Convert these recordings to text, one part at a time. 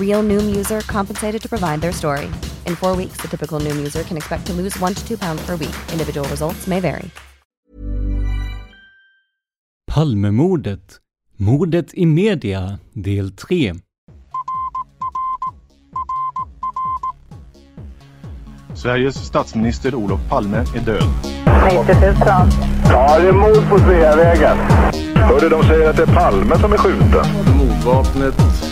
Real Noom user compensated to provide their story. In four weeks, the typical Noom user can expect to lose one to two pounds per week. Individual results may vary. Palmemordet. Mordet i media, del 3. Sveriges statsminister Olof Palme är död. 90 000. Ja, det är mord på Sveavägen. Hörde de säger att det är Palme som är skjuten. Mordvapnet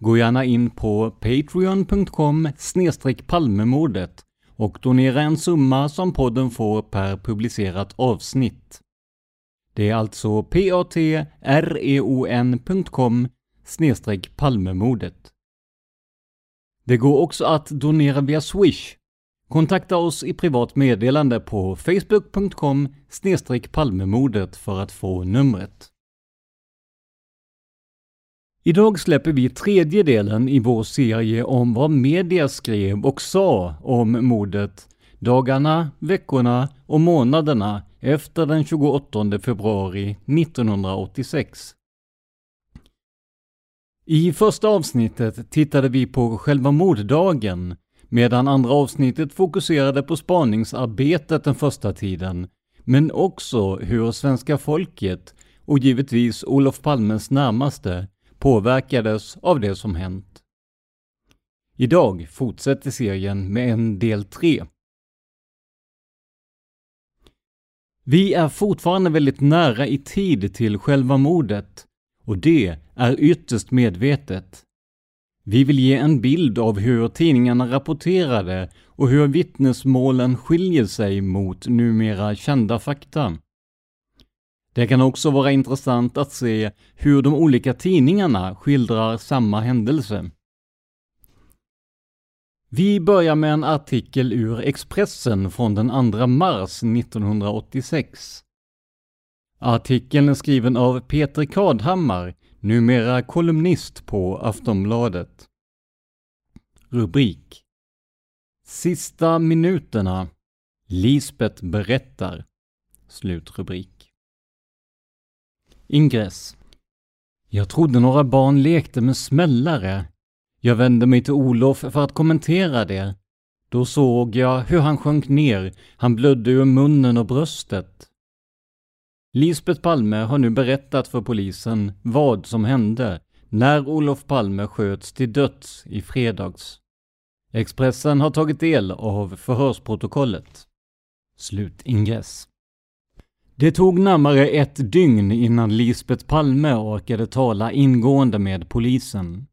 gå gärna in på patreon.com palmemordet och donera en summa som podden får per publicerat avsnitt. Det är alltså patreon.com palmemordet. Det går också att donera via Swish. Kontakta oss i privat meddelande på facebook.com palmemordet för att få numret. Idag släpper vi tredje delen i vår serie om vad media skrev och sa om mordet dagarna, veckorna och månaderna efter den 28 februari 1986. I första avsnittet tittade vi på själva morddagen, medan andra avsnittet fokuserade på spaningsarbetet den första tiden, men också hur svenska folket, och givetvis Olof Palmes närmaste, påverkades av det som hänt. Idag fortsätter serien med en del 3. Vi är fortfarande väldigt nära i tid till själva mordet, och det är ytterst medvetet. Vi vill ge en bild av hur tidningarna rapporterade och hur vittnesmålen skiljer sig mot numera kända fakta. Det kan också vara intressant att se hur de olika tidningarna skildrar samma händelse. Vi börjar med en artikel ur Expressen från den 2 mars 1986. Artikeln är skriven av Peter Kadhammar, numera kolumnist på Aftonbladet. Rubrik Sista minuterna Lisbet berättar. Slutrubrik. Ingress. Jag trodde några barn lekte med smällare. Jag vände mig till Olof för att kommentera det. Då såg jag hur han sjönk ner, han blödde ur munnen och bröstet. Lisbeth Palme har nu berättat för polisen vad som hände när Olof Palme sköts till döds i fredags. Expressen har tagit del av förhörsprotokollet. Slutingress. Det tog närmare ett dygn innan Lisbeth Palme orkade tala ingående med polisen.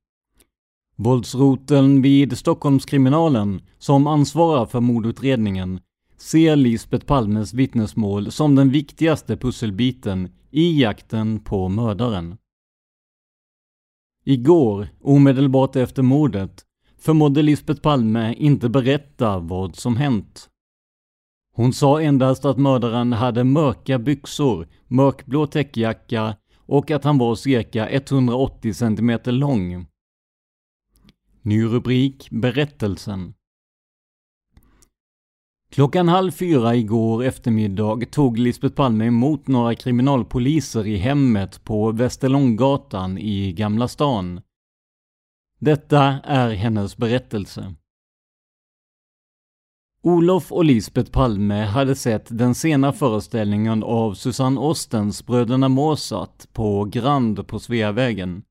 Våldsroteln vid Stockholmskriminalen, som ansvarar för mordutredningen, ser Lisbeth Palmes vittnesmål som den viktigaste pusselbiten i jakten på mördaren. Igår, omedelbart efter mordet, förmådde Lisbeth Palme inte berätta vad som hänt. Hon sa endast att mördaren hade mörka byxor, mörkblå täckjacka och att han var cirka 180 cm lång. Ny rubrik Berättelsen. Klockan halv fyra igår eftermiddag tog Lisbeth Palme emot några kriminalpoliser i hemmet på Västerlånggatan i Gamla stan. Detta är hennes berättelse. Olof och Lisbeth Palme hade sett den sena föreställningen av Susanne Ostens Bröderna Mozart på Grand på Sveavägen.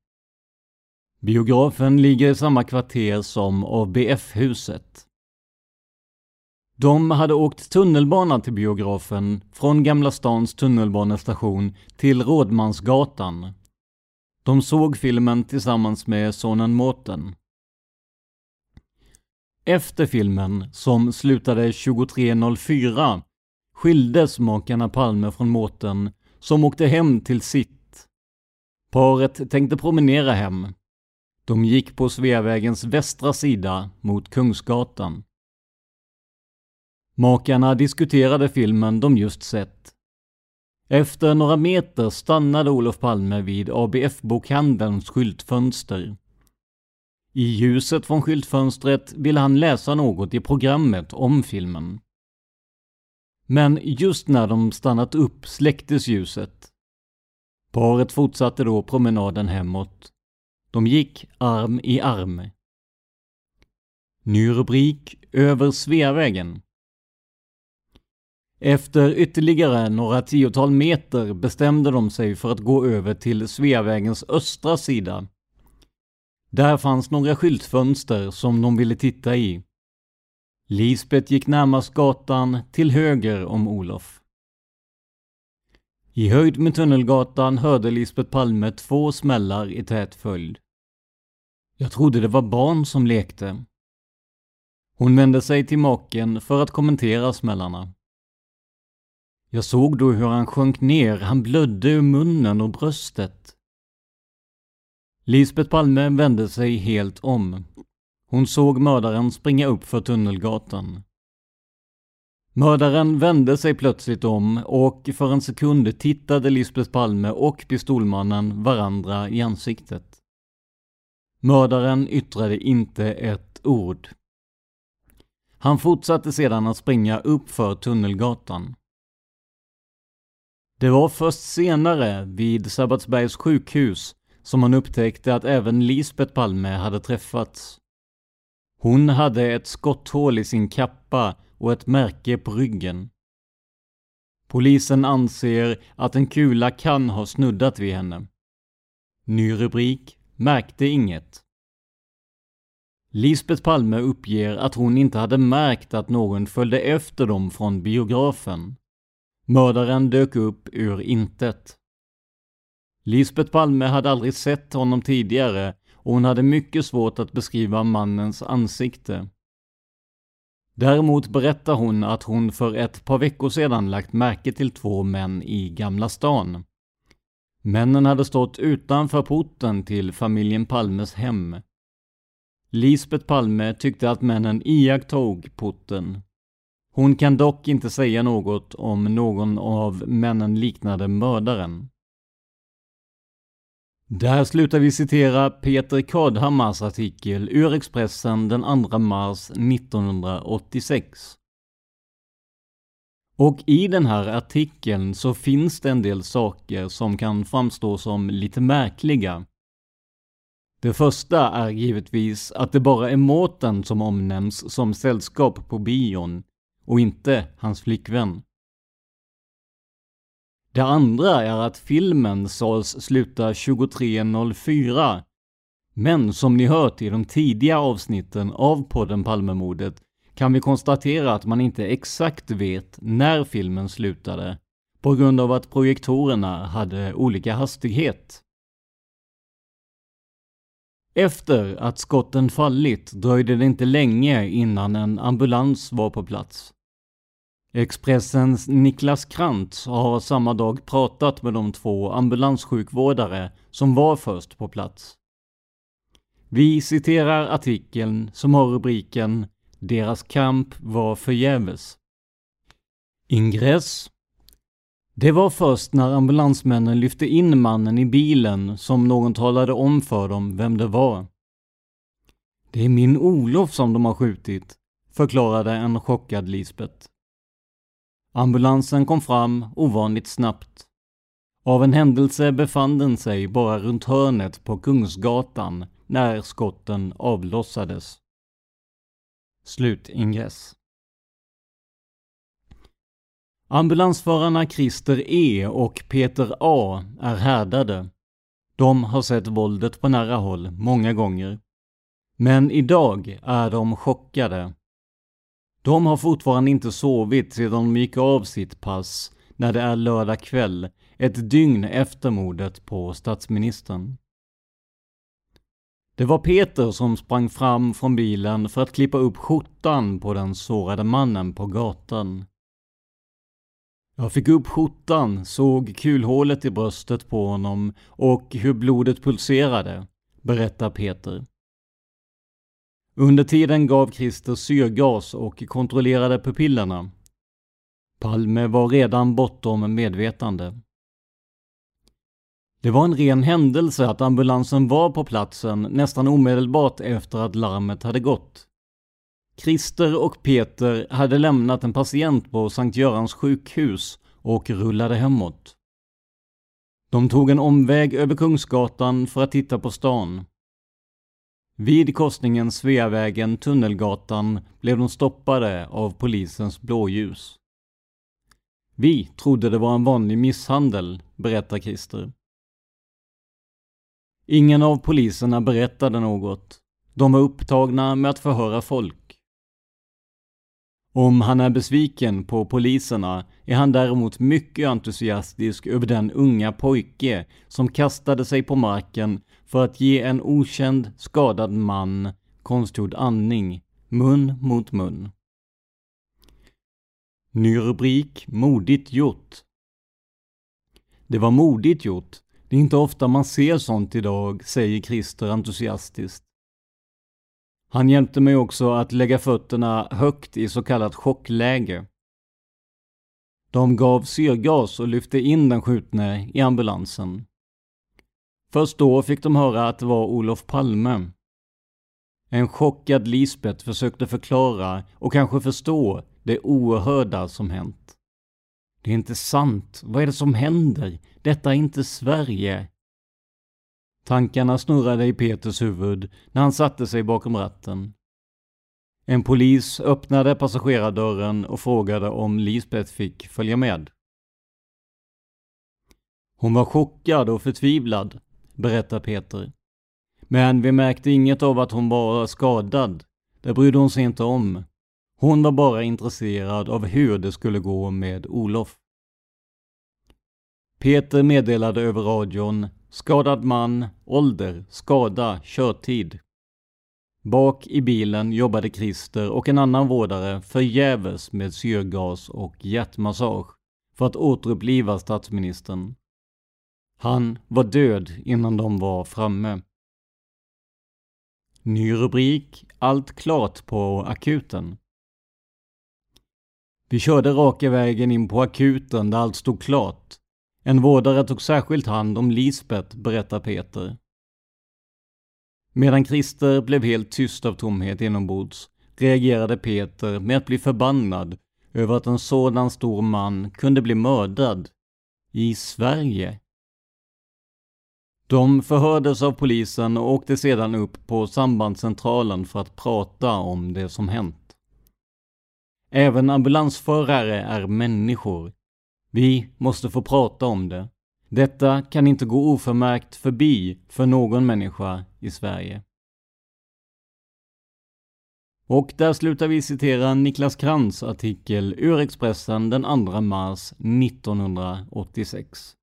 Biografen ligger i samma kvarter som ABF-huset. De hade åkt tunnelbana till biografen från Gamla stans tunnelbanestation till Rådmansgatan. De såg filmen tillsammans med sonen Mårten. Efter filmen, som slutade 23.04, skildes makarna Palme från Mårten, som åkte hem till sitt. Paret tänkte promenera hem. De gick på Sveavägens västra sida mot Kungsgatan. Makarna diskuterade filmen de just sett. Efter några meter stannade Olof Palme vid ABF-bokhandelns skyltfönster. I ljuset från skyltfönstret ville han läsa något i programmet om filmen. Men just när de stannat upp släcktes ljuset. Paret fortsatte då promenaden hemåt. De gick arm i arm. Ny rubrik Över Sveavägen. Efter ytterligare några tiotal meter bestämde de sig för att gå över till Sveavägens östra sida. Där fanns några skyltfönster som de ville titta i. Lisbet gick närmast gatan till höger om Olof. I höjd med Tunnelgatan hörde Lisbet Palme två smällar i tät följd. Jag trodde det var barn som lekte. Hon vände sig till maken för att kommentera smällarna. Jag såg då hur han sjönk ner, han blödde ur munnen och bröstet. Lisbeth Palme vände sig helt om. Hon såg mördaren springa upp för Tunnelgatan. Mördaren vände sig plötsligt om och för en sekund tittade Lisbeth Palme och pistolmannen varandra i ansiktet. Mördaren yttrade inte ett ord. Han fortsatte sedan att springa upp för Tunnelgatan. Det var först senare, vid Sabbatsbergs sjukhus, som han upptäckte att även Lisbet Palme hade träffats. Hon hade ett skotthål i sin kappa och ett märke på ryggen. Polisen anser att en kula kan ha snuddat vid henne. Ny rubrik, märkte inget. Lisbet Palme uppger att hon inte hade märkt att någon följde efter dem från biografen. Mördaren dök upp ur intet. Lisbet Palme hade aldrig sett honom tidigare och hon hade mycket svårt att beskriva mannens ansikte. Däremot berättar hon att hon för ett par veckor sedan lagt märke till två män i Gamla stan. Männen hade stått utanför porten till familjen Palmes hem. Lisbet Palme tyckte att männen iakttog porten. Hon kan dock inte säga något om någon av männen liknade mördaren. Där slutar vi citera Peter Kadhammars artikel ur Expressen den 2 mars 1986. Och i den här artikeln så finns det en del saker som kan framstå som lite märkliga. Det första är givetvis att det bara är Mårten som omnämns som sällskap på bion och inte hans flickvän. Det andra är att filmen sades sluta 23.04. Men som ni hört i de tidiga avsnitten av podden Palmemordet kan vi konstatera att man inte exakt vet när filmen slutade på grund av att projektorerna hade olika hastighet. Efter att skotten fallit dröjde det inte länge innan en ambulans var på plats. Expressens Niklas Krantz har samma dag pratat med de två ambulanssjukvårdare som var först på plats. Vi citerar artikeln som har rubriken “Deras kamp var förgäves”. Ingress Det var först när ambulansmännen lyfte in mannen i bilen som någon talade om för dem vem det var. Det är min Olof som de har skjutit, förklarade en chockad Lisbet. Ambulansen kom fram ovanligt snabbt. Av en händelse befann den sig bara runt hörnet på Kungsgatan när skotten avlossades. Slutingress. Ambulansförarna Christer E och Peter A är härdade. De har sett våldet på nära håll många gånger. Men idag är de chockade. De har fortfarande inte sovit sedan de gick av sitt pass när det är lördag kväll, ett dygn efter mordet på statsministern. Det var Peter som sprang fram från bilen för att klippa upp skjortan på den sårade mannen på gatan. Jag fick upp skjortan, såg kulhålet i bröstet på honom och hur blodet pulserade, berättar Peter. Under tiden gav Christer syrgas och kontrollerade pupillerna. Palme var redan bortom medvetande. Det var en ren händelse att ambulansen var på platsen nästan omedelbart efter att larmet hade gått. Christer och Peter hade lämnat en patient på Sankt Görans sjukhus och rullade hemåt. De tog en omväg över Kungsgatan för att titta på stan. Vid korsningen Sveavägen-Tunnelgatan blev de stoppade av polisens blåljus. Vi trodde det var en vanlig misshandel, berättar Christer. Ingen av poliserna berättade något. De var upptagna med att förhöra folk. Om han är besviken på poliserna är han däremot mycket entusiastisk över den unga pojke som kastade sig på marken för att ge en okänd skadad man konstgjord andning, mun mot mun. Ny rubrik Modigt gjort. Det var modigt gjort. Det är inte ofta man ser sånt idag, säger Christer entusiastiskt. Han hjälpte mig också att lägga fötterna högt i så kallat chockläge. De gav syrgas och lyfte in den skjutne i ambulansen. Först då fick de höra att det var Olof Palme. En chockad Lisbeth försökte förklara och kanske förstå det oerhörda som hänt. Det är inte sant. Vad är det som händer? Detta är inte Sverige. Tankarna snurrade i Peters huvud när han satte sig bakom ratten. En polis öppnade passagerardörren och frågade om Lisbeth fick följa med. Hon var chockad och förtvivlad, berättar Peter. Men vi märkte inget av att hon var skadad. Det brydde hon sig inte om. Hon var bara intresserad av hur det skulle gå med Olof. Peter meddelade över radion Skadad man, ålder, skada, körtid. Bak i bilen jobbade Christer och en annan vårdare förgäves med syrgas och hjärtmassage för att återuppliva statsministern. Han var död innan de var framme. Ny rubrik Allt klart på akuten. Vi körde raka vägen in på akuten där allt stod klart. En vårdare tog särskilt hand om Lisbet, berättar Peter. Medan Christer blev helt tyst av tomhet inombords reagerade Peter med att bli förbannad över att en sådan stor man kunde bli mördad i Sverige. De förhördes av polisen och åkte sedan upp på sambandscentralen för att prata om det som hänt. Även ambulansförare är människor. Vi måste få prata om det. Detta kan inte gå oförmärkt förbi för någon människa i Sverige. Och där slutar vi citera Niklas Krantz artikel ur Expressen den 2 mars 1986.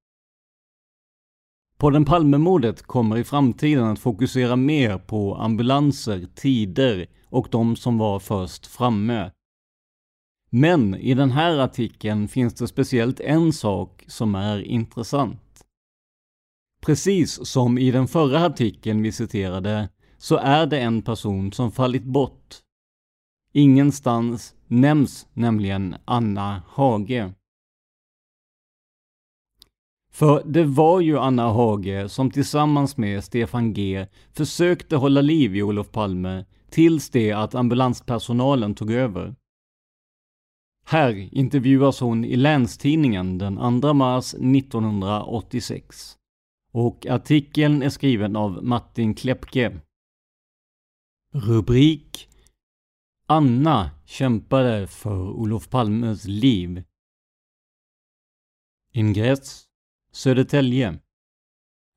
Podden Palmemordet kommer i framtiden att fokusera mer på ambulanser, tider och de som var först framme men i den här artikeln finns det speciellt en sak som är intressant. Precis som i den förra artikeln vi citerade så är det en person som fallit bort. Ingenstans nämns nämligen Anna Hage. För det var ju Anna Hage som tillsammans med Stefan G försökte hålla liv i Olof Palme tills det att ambulanspersonalen tog över. Här intervjuas hon i Länstidningen den 2 mars 1986. Och artikeln är skriven av Martin Klepke. Rubrik Anna kämpade för Olof Palmes liv. Ingress Södertälje.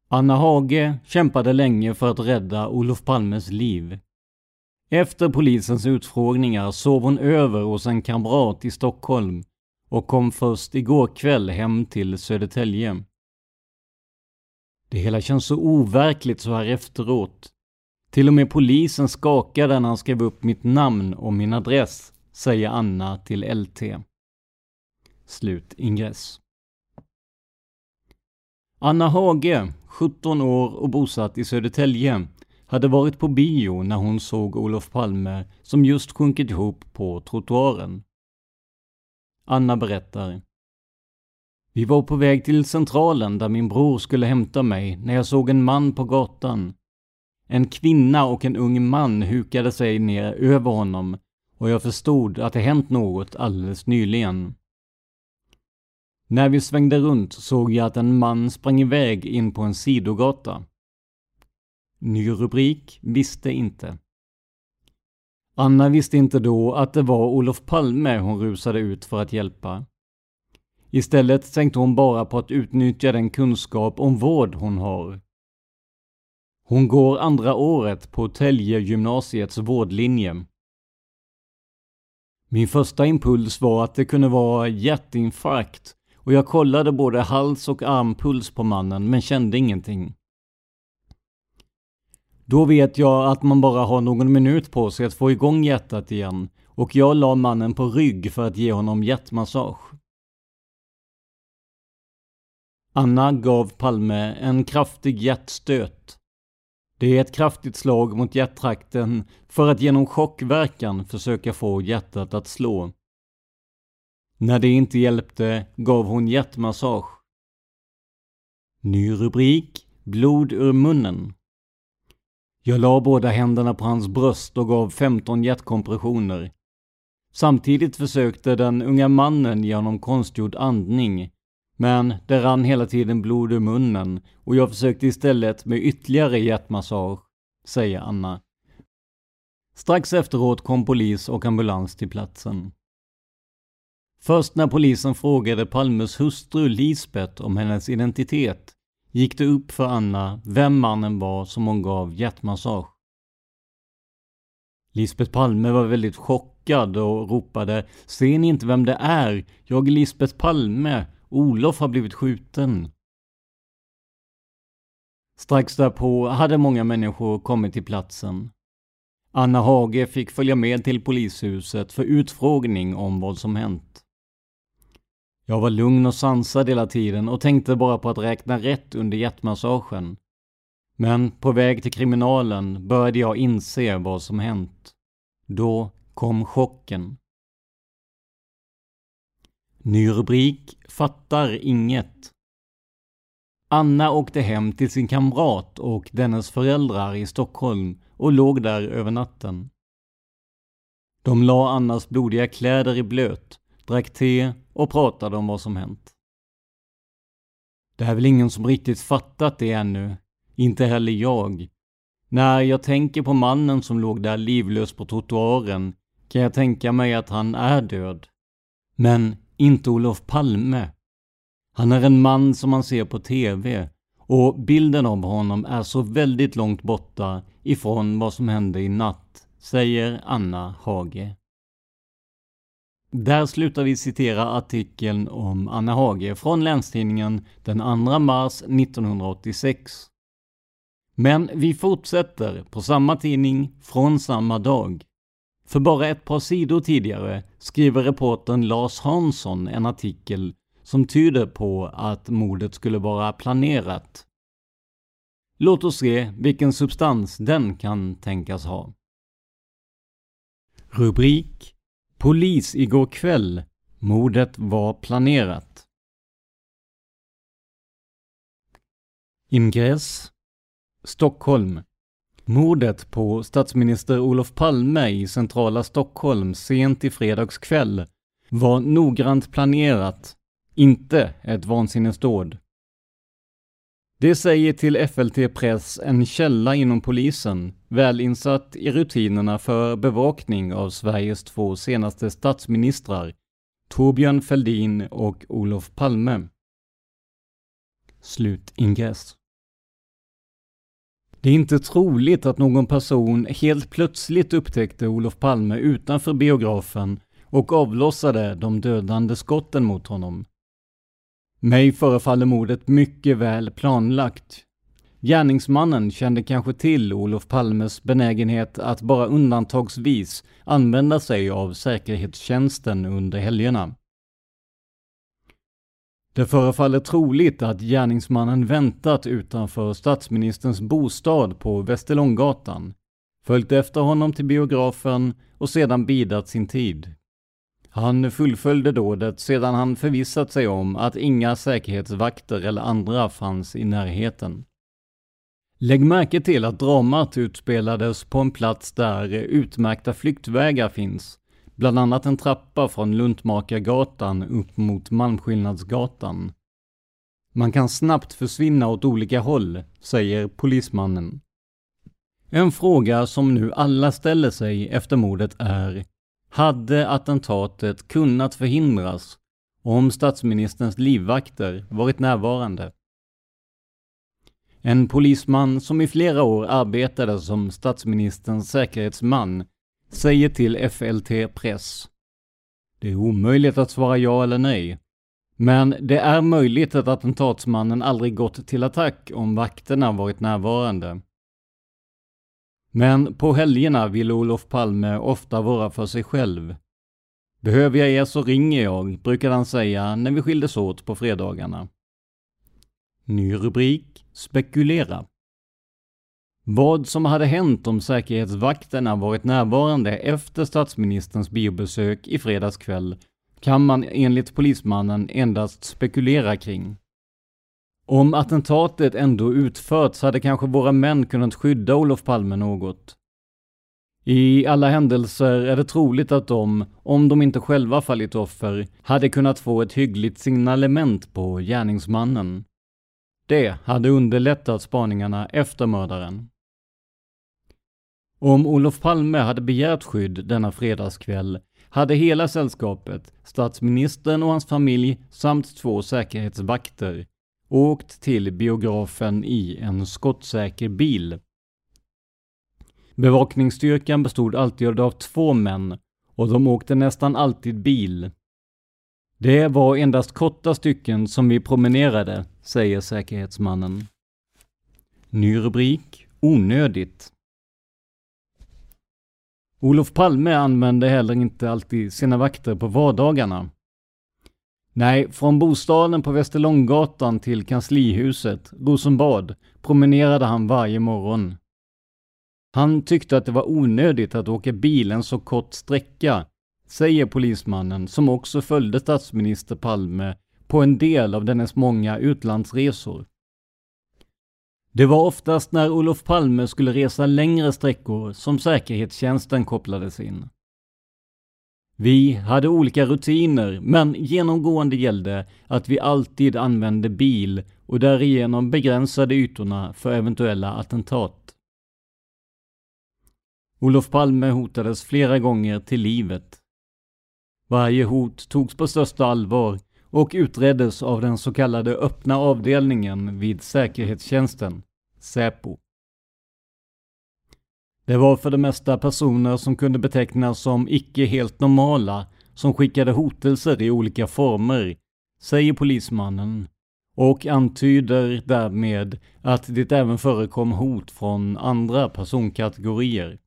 Anna Hage kämpade länge för att rädda Olof Palmes liv. Efter polisens utfrågningar sov hon över hos en kamrat i Stockholm och kom först igår kväll hem till Södertälje. Det hela känns så overkligt så här efteråt. Till och med polisen skakade när han skrev upp mitt namn och min adress, säger Anna till LT. Slut ingress. Anna Hage, 17 år och bosatt i Södertälje, hade varit på bio när hon såg Olof Palme som just sjunkit ihop på trottoaren. Anna berättar. Vi var på väg till Centralen där min bror skulle hämta mig när jag såg en man på gatan. En kvinna och en ung man hukade sig ner över honom och jag förstod att det hänt något alldeles nyligen. När vi svängde runt såg jag att en man sprang iväg in på en sidogata. Ny rubrik visste inte. Anna visste inte då att det var Olof Palme hon rusade ut för att hjälpa. Istället tänkte hon bara på att utnyttja den kunskap om vård hon har. Hon går andra året på Tälje gymnasiets vårdlinje. Min första impuls var att det kunde vara hjärtinfarkt och jag kollade både hals och armpuls på mannen men kände ingenting. Då vet jag att man bara har någon minut på sig att få igång hjärtat igen och jag la mannen på rygg för att ge honom hjärtmassage. Anna gav Palme en kraftig hjärtstöt. Det är ett kraftigt slag mot hjärttrakten för att genom chockverkan försöka få hjärtat att slå. När det inte hjälpte gav hon hjärtmassage. Ny rubrik Blod ur munnen. Jag la båda händerna på hans bröst och gav 15 hjärtkompressioner. Samtidigt försökte den unga mannen ge honom konstgjord andning. Men det rann hela tiden blod ur munnen och jag försökte istället med ytterligare hjärtmassage, säger Anna. Strax efteråt kom polis och ambulans till platsen. Först när polisen frågade Palmes hustru Lisbeth om hennes identitet gick det upp för Anna vem mannen var som hon gav hjärtmassage. Lisbeth Palme var väldigt chockad och ropade Ser ni inte vem det är? Jag är Lisbeth Palme. Olof har blivit skjuten. Strax därpå hade många människor kommit till platsen. Anna Hage fick följa med till polishuset för utfrågning om vad som hänt. Jag var lugn och sansad hela tiden och tänkte bara på att räkna rätt under hjärtmassagen. Men på väg till kriminalen började jag inse vad som hänt. Då kom chocken. Ny rubrik Fattar inget. Anna åkte hem till sin kamrat och dennes föräldrar i Stockholm och låg där över natten. De la Annas blodiga kläder i blöt drack te och pratade om vad som hänt. Det är väl ingen som riktigt fattat det ännu. Inte heller jag. När jag tänker på mannen som låg där livlös på trottoaren kan jag tänka mig att han är död. Men inte Olof Palme. Han är en man som man ser på TV och bilden av honom är så väldigt långt borta ifrån vad som hände i natt, säger Anna Hage. Där slutar vi citera artikeln om Anna Hage från Länstidningen den 2 mars 1986. Men vi fortsätter på samma tidning från samma dag. För bara ett par sidor tidigare skriver reportern Lars Hansson en artikel som tyder på att mordet skulle vara planerat. Låt oss se vilken substans den kan tänkas ha. Rubrik Polis igår kväll. Mordet var planerat. Ingress Stockholm Mordet på statsminister Olof Palme i centrala Stockholm sent i fredags kväll var noggrant planerat, inte ett vansinnesdåd. Det säger till FLT Press en källa inom polisen, väl insatt i rutinerna för bevakning av Sveriges två senaste statsministrar, Torbjörn Fälldin och Olof Palme. Slutingress. Det är inte troligt att någon person helt plötsligt upptäckte Olof Palme utanför biografen och avlossade de dödande skotten mot honom. Mig förefaller mordet mycket väl planlagt. Gärningsmannen kände kanske till Olof Palmes benägenhet att bara undantagsvis använda sig av säkerhetstjänsten under helgerna. Det förefaller troligt att gärningsmannen väntat utanför statsministerns bostad på Västerlånggatan, följt efter honom till biografen och sedan bidat sin tid. Han fullföljde dådet sedan han förvissat sig om att inga säkerhetsvakter eller andra fanns i närheten. Lägg märke till att dramat utspelades på en plats där utmärkta flyktvägar finns, bland annat en trappa från Luntmakargatan upp mot Malmskillnadsgatan. Man kan snabbt försvinna åt olika håll, säger polismannen. En fråga som nu alla ställer sig efter mordet är hade attentatet kunnat förhindras om statsministerns livvakter varit närvarande? En polisman som i flera år arbetade som statsministerns säkerhetsman säger till FLT Press. Det är omöjligt att svara ja eller nej. Men det är möjligt att attentatsmannen aldrig gått till attack om vakterna varit närvarande. Men på helgerna vill Olof Palme ofta vara för sig själv. Behöver jag er så ringer jag, brukade han säga när vi skildes åt på fredagarna. Ny rubrik Spekulera. Vad som hade hänt om säkerhetsvakterna varit närvarande efter statsministerns biobesök i fredags kväll kan man enligt polismannen endast spekulera kring. Om attentatet ändå utförts hade kanske våra män kunnat skydda Olof Palme något. I alla händelser är det troligt att de, om de inte själva fallit offer, hade kunnat få ett hyggligt signalement på gärningsmannen. Det hade underlättat spaningarna efter mördaren. Om Olof Palme hade begärt skydd denna fredagskväll hade hela sällskapet, statsministern och hans familj samt två säkerhetsvakter, åkt till biografen i en skottsäker bil. Bevakningsstyrkan bestod alltid av två män och de åkte nästan alltid bil. Det var endast korta stycken som vi promenerade, säger säkerhetsmannen. Ny rubrik Onödigt. Olof Palme använde heller inte alltid sina vakter på vardagarna. Nej, från bostaden på Västerlånggatan till kanslihuset, Rosenbad, promenerade han varje morgon. Han tyckte att det var onödigt att åka bil en så kort sträcka, säger polismannen som också följde statsminister Palme på en del av dennes många utlandsresor. Det var oftast när Olof Palme skulle resa längre sträckor som säkerhetstjänsten kopplades in. Vi hade olika rutiner, men genomgående gällde att vi alltid använde bil och därigenom begränsade ytorna för eventuella attentat. Olof Palme hotades flera gånger till livet. Varje hot togs på största allvar och utreddes av den så kallade öppna avdelningen vid säkerhetstjänsten, Säpo. Det var för det mesta personer som kunde betecknas som icke helt normala som skickade hotelser i olika former, säger polismannen och antyder därmed att det även förekom hot från andra personkategorier.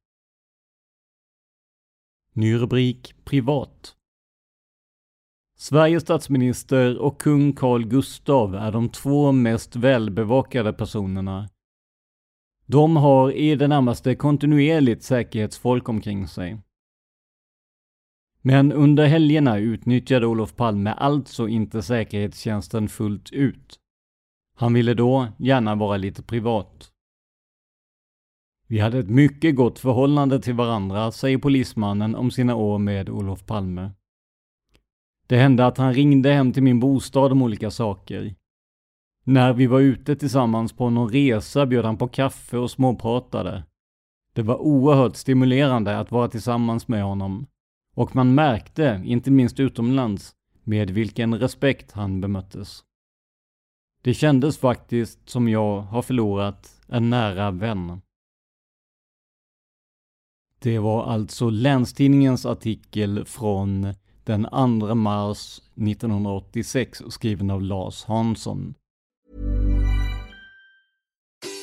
Ny rubrik Privat. Sveriges statsminister och kung Carl Gustav är de två mest välbevakade personerna. De har i det närmaste kontinuerligt säkerhetsfolk omkring sig. Men under helgerna utnyttjade Olof Palme alltså inte säkerhetstjänsten fullt ut. Han ville då gärna vara lite privat. Vi hade ett mycket gott förhållande till varandra, säger polismannen om sina år med Olof Palme. Det hände att han ringde hem till min bostad om olika saker. När vi var ute tillsammans på någon resa bjöd han på kaffe och småpratade. Det var oerhört stimulerande att vara tillsammans med honom. Och man märkte, inte minst utomlands, med vilken respekt han bemöttes. Det kändes faktiskt som jag har förlorat en nära vän. Det var alltså Länstidningens artikel från den 2 mars 1986 skriven av Lars Hansson.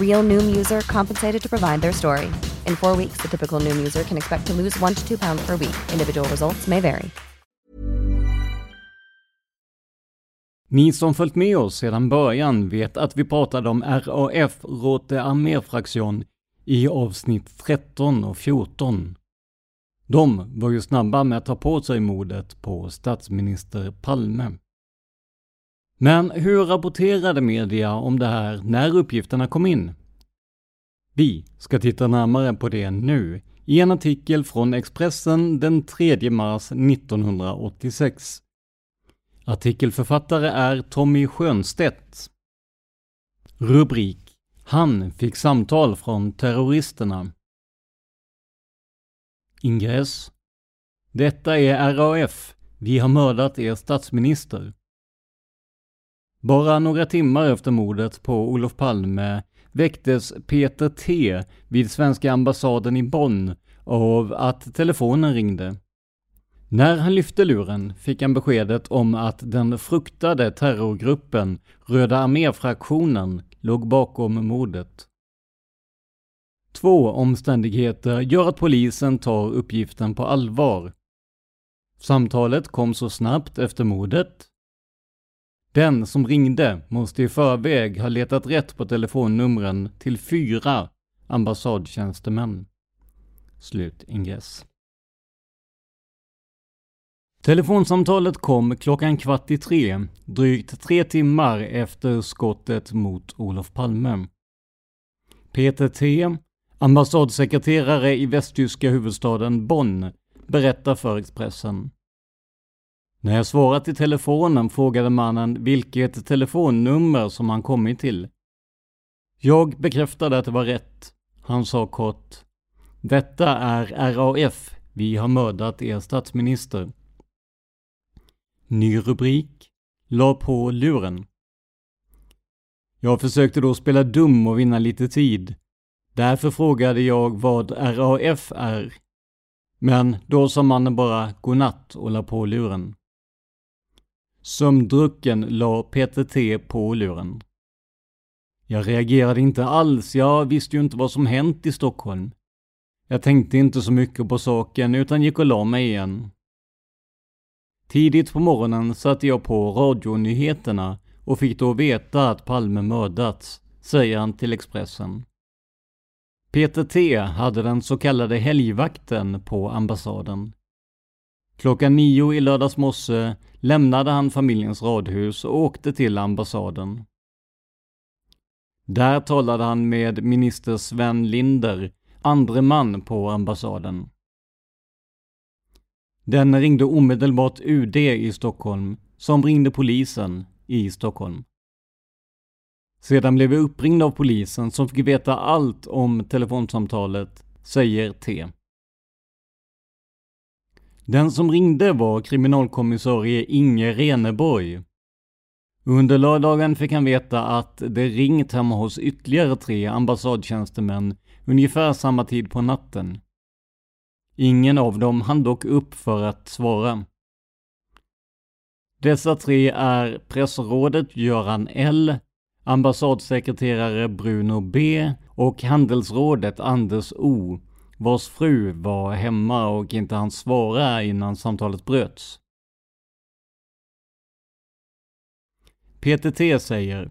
Real Noom user compensated to provide their story. In four weeks, the typical Noom user can expect to lose one to two pounds per week. Individual results may vary. Ni som följt med oss sedan början vet att vi pratade om RAF, Rote Arméfraktion, i avsnitt 13 och 14. De var ju snabba med att ta på sig mordet på statsminister Palme. Men hur rapporterade media om det här när uppgifterna kom in? Vi ska titta närmare på det nu i en artikel från Expressen den 3 mars 1986. Artikelförfattare är Tommy Schönstedt. Rubrik Han fick samtal från terroristerna. Ingress Detta är RAF. Vi har mördat er statsminister. Bara några timmar efter mordet på Olof Palme väcktes Peter T vid svenska ambassaden i Bonn av att telefonen ringde. När han lyfte luren fick han beskedet om att den fruktade terrorgruppen Röda arméfraktionen låg bakom mordet. Två omständigheter gör att polisen tar uppgiften på allvar. Samtalet kom så snabbt efter mordet den som ringde måste i förväg ha letat rätt på telefonnumren till fyra ambassadtjänstemän. Slut ingress. Telefonsamtalet kom klockan kvart i tre, drygt tre timmar efter skottet mot Olof Palme. Peter T, ambassadsekreterare i västtyska huvudstaden Bonn, berättar för Expressen. När jag svarat i telefonen frågade mannen vilket telefonnummer som han kommit till. Jag bekräftade att det var rätt. Han sa kort. Detta är RAF. Vi har mördat er statsminister. Ny rubrik. La på luren. Jag försökte då spela dum och vinna lite tid. Därför frågade jag vad RAF är. Men då sa mannen bara godnatt och la på luren. Sömndrucken la PTT på luren. Jag reagerade inte alls, jag visste ju inte vad som hänt i Stockholm. Jag tänkte inte så mycket på saken utan gick och la mig igen. Tidigt på morgonen satte jag på radionyheterna och fick då veta att Palme mördats, säger han till Expressen. Peter T hade den så kallade helgvakten på ambassaden. Klockan nio i lördags morse lämnade han familjens radhus och åkte till ambassaden. Där talade han med minister Sven Linder, andre man på ambassaden. Den ringde omedelbart UD i Stockholm, som ringde polisen i Stockholm. Sedan blev vi uppringda av polisen som fick veta allt om telefonsamtalet, säger T. Den som ringde var kriminalkommissarie Inge Reneborg. Under lördagen fick han veta att det ringt hemma hos ytterligare tre ambassadtjänstemän ungefär samma tid på natten. Ingen av dem hann dock upp för att svara. Dessa tre är pressrådet Göran L, ambassadsekreterare Bruno B och handelsrådet Anders O, vars fru var hemma och inte hann svara innan samtalet bröts. PTT säger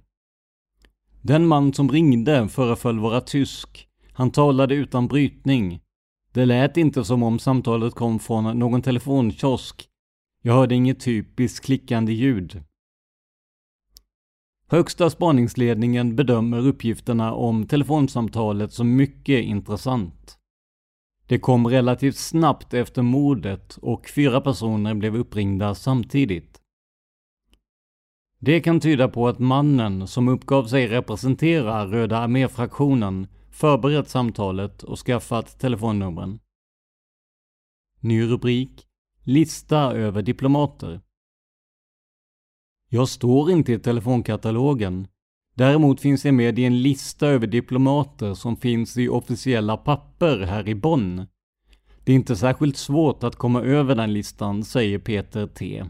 Den man som ringde föreföll vara tysk. Han talade utan brytning. Det lät inte som om samtalet kom från någon telefonkiosk. Jag hörde inget typiskt klickande ljud. Högsta spaningsledningen bedömer uppgifterna om telefonsamtalet som mycket intressant. Det kom relativt snabbt efter mordet och fyra personer blev uppringda samtidigt. Det kan tyda på att mannen, som uppgav sig representera Röda arméfraktionen, förberett samtalet och skaffat telefonnumren. Ny rubrik Lista över diplomater. Jag står inte i telefonkatalogen. Däremot finns jag med i en lista över diplomater som finns i officiella papper här i Bonn. Det är inte särskilt svårt att komma över den listan, säger Peter T.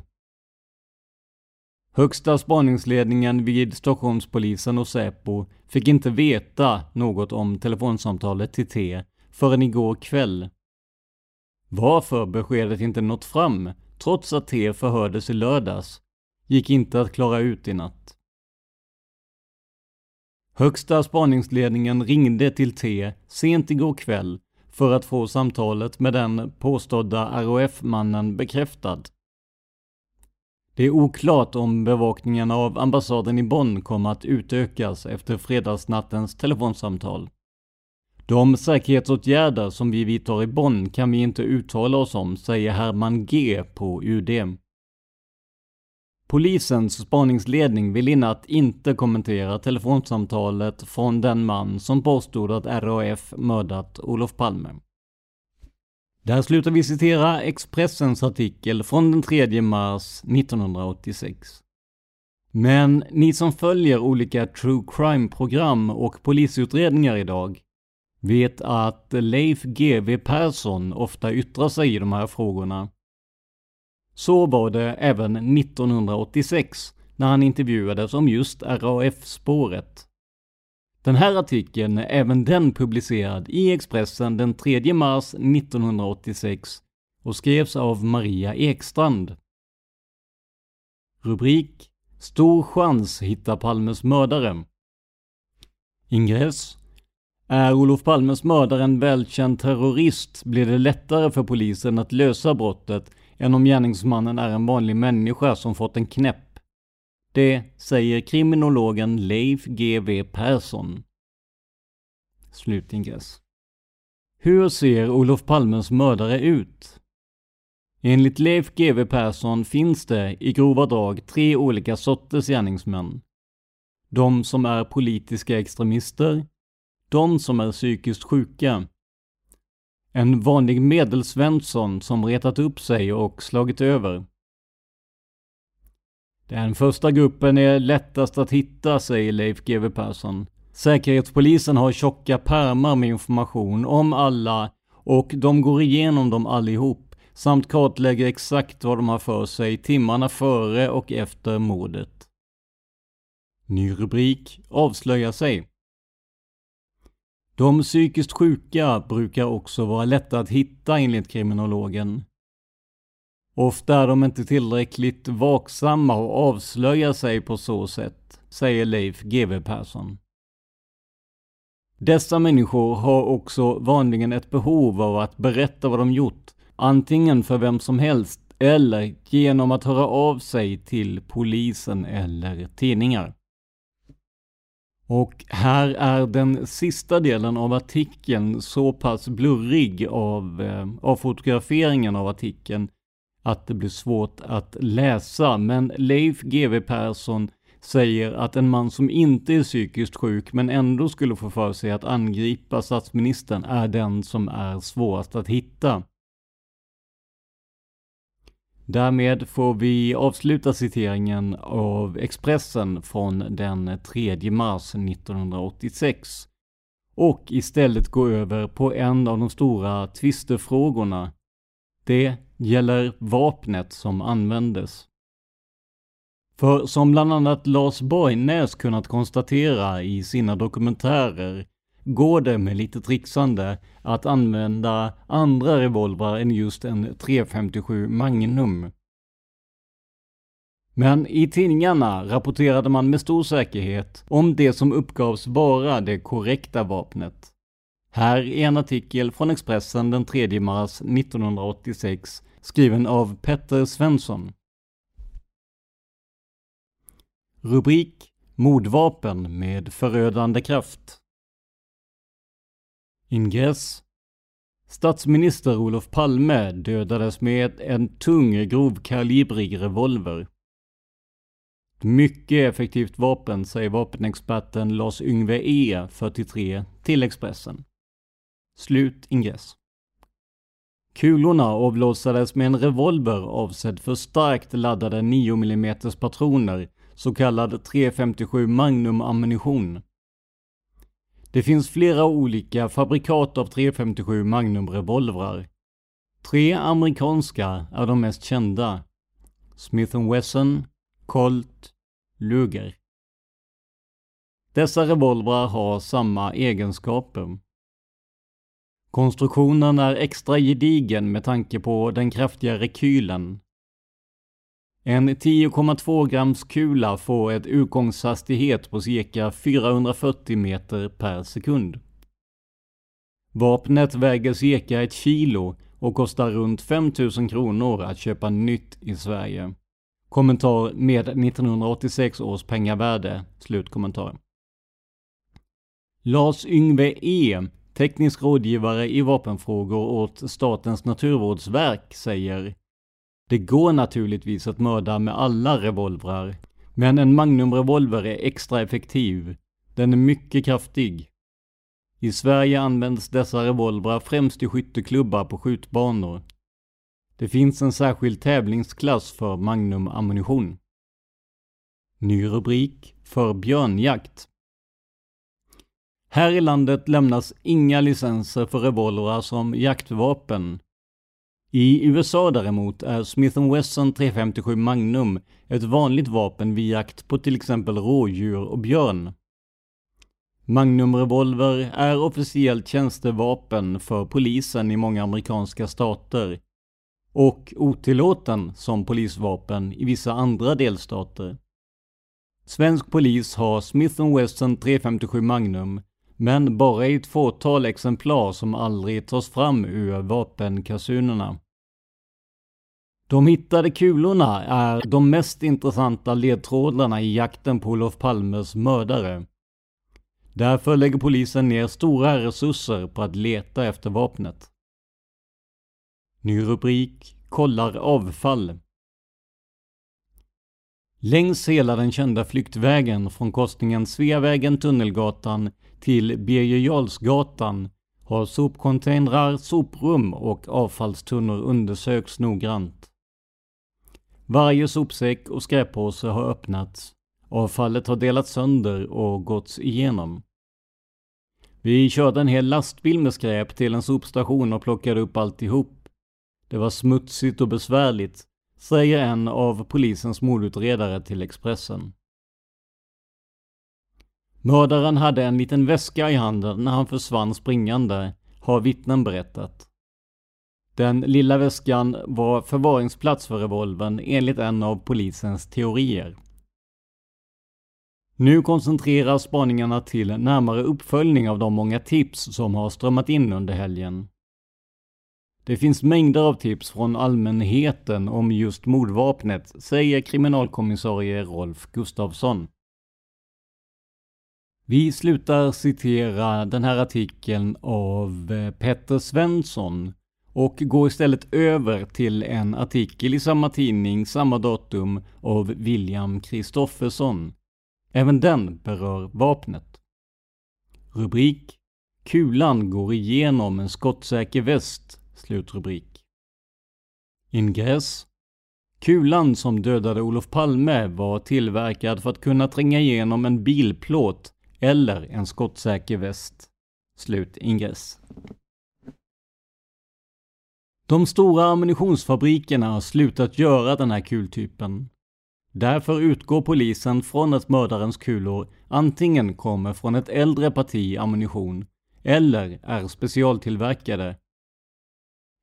Högsta spaningsledningen vid Stockholmspolisen och Säpo fick inte veta något om telefonsamtalet till T förrän igår kväll. Varför beskedet inte nått fram, trots att T förhördes i lördags, gick inte att klara ut i natt. Högsta spaningsledningen ringde till T sent igår kväll för att få samtalet med den påstådda ROF-mannen bekräftad. Det är oklart om bevakningen av ambassaden i Bonn kommer att utökas efter fredagsnattens telefonsamtal. De säkerhetsåtgärder som vi vidtar i Bonn kan vi inte uttala oss om, säger Herman G på UD. Polisens spaningsledning vill i natt inte kommentera telefonsamtalet från den man som påstod att RAF mördat Olof Palme. Där slutar vi citera Expressens artikel från den 3 mars 1986. Men ni som följer olika true crime-program och polisutredningar idag vet att Leif GW Persson ofta yttrar sig i de här frågorna. Så var det även 1986 när han intervjuades om just RAF-spåret. Den här artikeln är även den publicerad i Expressen den 3 mars 1986 och skrevs av Maria Ekstrand. Rubrik Stor chans hitta Palmes mördare. Ingress Är Olof Palmes mördare en välkänd terrorist blir det lättare för polisen att lösa brottet än om gärningsmannen är en vanlig människa som fått en knäpp. Det säger kriminologen Leif GW Persson. Slutingress. Hur ser Olof Palmes mördare ut? Enligt Leif GW Persson finns det i grova drag tre olika sorters gärningsmän. De som är politiska extremister, de som är psykiskt sjuka, en vanlig medelsvensson som retat upp sig och slagit över. Den första gruppen är lättast att hitta, säger Leif GW Persson. Säkerhetspolisen har tjocka pärmar med information om alla och de går igenom dem allihop samt kartlägger exakt vad de har för sig timmarna före och efter mordet. Ny rubrik avslöjar sig. De psykiskt sjuka brukar också vara lätta att hitta enligt kriminologen. Ofta är de inte tillräckligt vaksamma och avslöjar sig på så sätt, säger Leif GW Persson. Dessa människor har också vanligen ett behov av att berätta vad de gjort, antingen för vem som helst eller genom att höra av sig till polisen eller tidningar. Och här är den sista delen av artikeln så pass blurrig av, eh, av fotograferingen av artikeln att det blir svårt att läsa. Men Leif GW Persson säger att en man som inte är psykiskt sjuk men ändå skulle få för sig att angripa statsministern är den som är svårast att hitta. Därmed får vi avsluta citeringen av Expressen från den 3 mars 1986 och istället gå över på en av de stora tvistefrågorna. Det gäller vapnet som användes. För som bland annat Lars Borgnäs kunnat konstatera i sina dokumentärer går det med lite trixande att använda andra revolvrar än just en 357 Magnum. Men i tidningarna rapporterade man med stor säkerhet om det som uppgavs vara det korrekta vapnet. Här är en artikel från Expressen den 3 mars 1986 skriven av Petter Svensson. Rubrik Mordvapen med förödande kraft. Ingress Statsminister Olof Palme dödades med en tung grovkalibrig revolver. Mycket effektivt vapen, säger vapenexperten Lars-Yngve E, 43, till Expressen. Slut ingress. Kulorna avlossades med en revolver avsedd för starkt laddade 9 mm patroner, så kallad 357 Magnum ammunition. Det finns flera olika fabrikat av 357 Magnum-revolvrar. Tre amerikanska är de mest kända. Smith Wesson, Colt, Luger. Dessa revolvrar har samma egenskaper. Konstruktionen är extra gedigen med tanke på den kraftiga rekylen. En 10,2 grams kula får ett utgångshastighet på cirka 440 meter per sekund. Vapnet väger cirka ett kilo och kostar runt 5000 kronor att köpa nytt i Sverige. Kommentar med 1986 års pengavärde. Slutkommentar. Lars Yngve E, teknisk rådgivare i vapenfrågor åt Statens naturvårdsverk, säger det går naturligtvis att mörda med alla revolvrar, men en Magnum-revolver är extra effektiv. Den är mycket kraftig. I Sverige används dessa revolvrar främst i skytteklubbar på skjutbanor. Det finns en särskild tävlingsklass för Magnum-ammunition. Ny rubrik för björnjakt. Här i landet lämnas inga licenser för revolvrar som jaktvapen i USA däremot är Smith Wesson 357 Magnum ett vanligt vapen vid jakt på till exempel rådjur och björn. Magnum-revolver är officiellt tjänstevapen för polisen i många amerikanska stater och otillåten som polisvapen i vissa andra delstater. Svensk polis har Smith Wesson 357 Magnum men bara i ett fåtal exemplar som aldrig tas fram ur vapenkasunerna. De hittade kulorna är de mest intressanta ledtrådarna i jakten på Olof Palmes mördare. Därför lägger polisen ner stora resurser på att leta efter vapnet. Ny rubrik kollar avfall. Längs hela den kända flyktvägen från korsningen Sveavägen-Tunnelgatan till Birger Jarlsgatan har sopcontainrar, soprum och avfallstunnor undersökts noggrant. Varje sopsäck och skräppåse har öppnats. Avfallet har delats sönder och gåtts igenom. Vi körde en hel lastbil med skräp till en sopstation och plockade upp alltihop. Det var smutsigt och besvärligt, säger en av polisens mordutredare till Expressen. Mördaren hade en liten väska i handen när han försvann springande, har vittnen berättat. Den lilla väskan var förvaringsplats för revolvern enligt en av polisens teorier. Nu koncentreras spaningarna till närmare uppföljning av de många tips som har strömmat in under helgen. Det finns mängder av tips från allmänheten om just mordvapnet, säger kriminalkommissarie Rolf Gustafsson. Vi slutar citera den här artikeln av Petter Svensson och går istället över till en artikel i samma tidning samma datum av William Kristoffersson. Även den berör vapnet. Rubrik Kulan går igenom en skottsäker väst. Slutrubrik. Ingress Kulan som dödade Olof Palme var tillverkad för att kunna tränga igenom en bilplåt eller en skottsäker väst. Slut ingress. De stora ammunitionsfabrikerna har slutat göra den här kultypen. Därför utgår polisen från att mördarens kulor antingen kommer från ett äldre parti ammunition eller är specialtillverkade.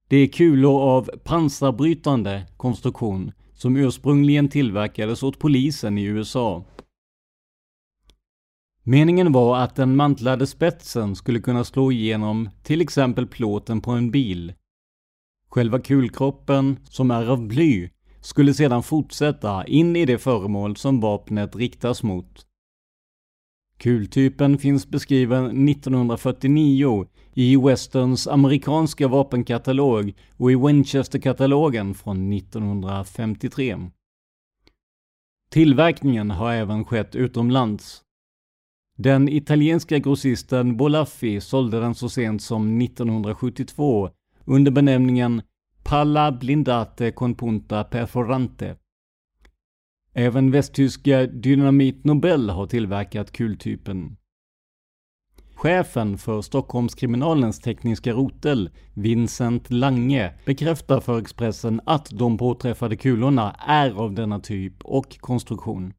Det är kulor av pansarbrytande konstruktion som ursprungligen tillverkades åt polisen i USA. Meningen var att den mantlade spetsen skulle kunna slå igenom till exempel plåten på en bil. Själva kulkroppen, som är av bly, skulle sedan fortsätta in i det föremål som vapnet riktas mot. Kultypen finns beskriven 1949 i Westerns amerikanska vapenkatalog och i Winchester-katalogen från 1953. Tillverkningen har även skett utomlands. Den italienska grossisten Bolaffi sålde den så sent som 1972 under benämningen Palla blindate con punta perforante. Även västtyska Dynamit Nobel har tillverkat kultypen. Chefen för Stockholmskriminalens tekniska rotel, Vincent Lange, bekräftar för Expressen att de påträffade kulorna är av denna typ och konstruktion.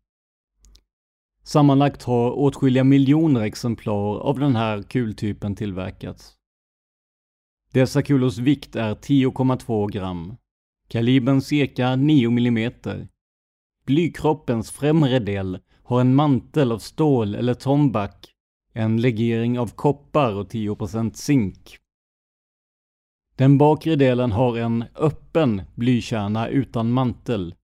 Sammanlagt har åtskilliga miljoner exemplar av den här kultypen tillverkats. Dessa kulors vikt är 10,2 gram. Kalibern cirka 9 mm. Blykroppens främre del har en mantel av stål eller tombak, en legering av koppar och 10% zink. Den bakre delen har en öppen blykärna utan mantel.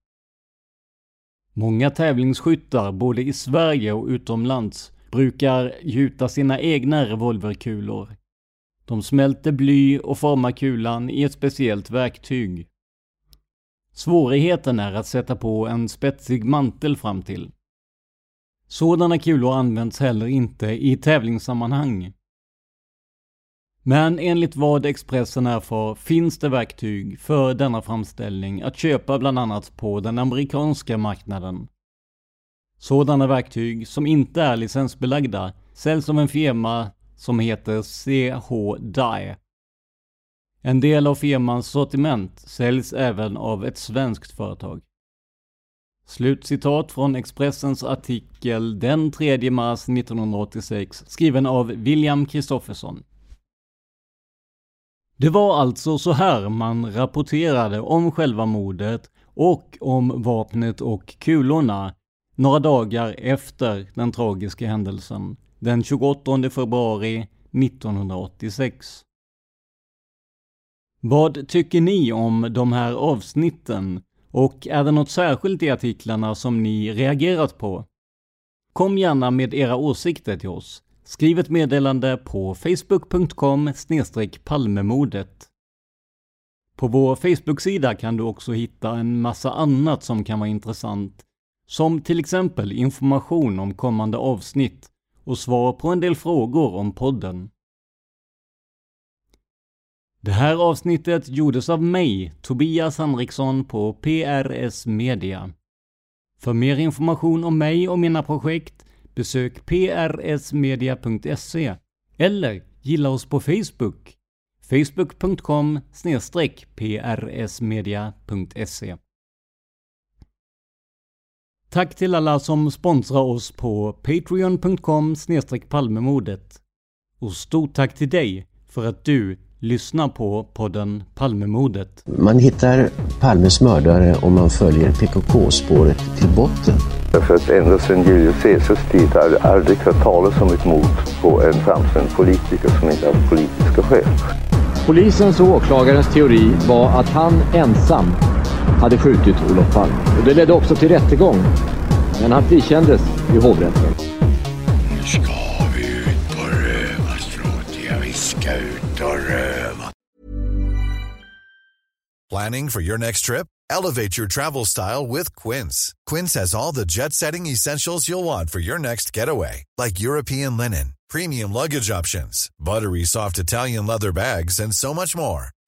Många tävlingsskyttar, både i Sverige och utomlands, brukar gjuta sina egna revolverkulor. De smälter bly och formar kulan i ett speciellt verktyg. Svårigheten är att sätta på en spetsig mantel fram till. Sådana kulor används heller inte i tävlingssammanhang. Men enligt vad Expressen erfar finns det verktyg för denna framställning att köpa bland annat på den amerikanska marknaden. Sådana verktyg som inte är licensbelagda säljs av en firma som heter CH Die. En del av firmans sortiment säljs även av ett svenskt företag. Slutcitat från Expressens artikel den 3 mars 1986 skriven av William Kristoffersson. Det var alltså så här man rapporterade om själva mordet och om vapnet och kulorna några dagar efter den tragiska händelsen den 28 februari 1986. Vad tycker ni om de här avsnitten? Och är det något särskilt i artiklarna som ni reagerat på? Kom gärna med era åsikter till oss. Skriv ett meddelande på facebook.com palmemordet. På vår Facebook-sida kan du också hitta en massa annat som kan vara intressant, som till exempel information om kommande avsnitt och svar på en del frågor om podden. Det här avsnittet gjordes av mig, Tobias Henriksson på PRS Media. För mer information om mig och mina projekt besök prsmedia.se eller gilla oss på Facebook facebook.com prsmedia.se Tack till alla som sponsrar oss på patreon.com palmemodet. Och stort tack till dig för att du lyssnar på podden Palmemodet. Man hittar Palmes mördare om man följer PKK-spåret till botten. Därför att ända sedan Julius Caesars tid har det aldrig hört talas om ett mord på en framstående politiker som inte haft politiska skäl. Polisens och åklagarens teori var att han ensam hade skjutit Olof Palme. Och det ledde också till rättegång. Men han frikändes i hovrätten. Nu ska vi ut på rövarstråt. Ja, vi ska ut och röva. Planning for your next trip? Elevate your travel style with Quince. Quince has all the jet-setting essentials you'll want for your next getaway. Like European linen, premium luggage options, buttery soft Italian leather bags, and so much more.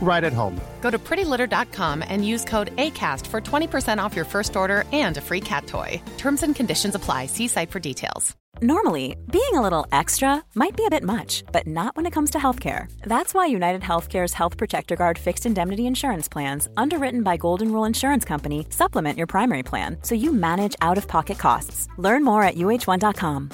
right at home. Go to prettylitter.com and use code ACAST for 20% off your first order and a free cat toy. Terms and conditions apply. See site for details. Normally, being a little extra might be a bit much, but not when it comes to healthcare. That's why United Healthcare's Health Protector Guard fixed indemnity insurance plans, underwritten by Golden Rule Insurance Company, supplement your primary plan so you manage out of pocket costs. Learn more at uh1.com.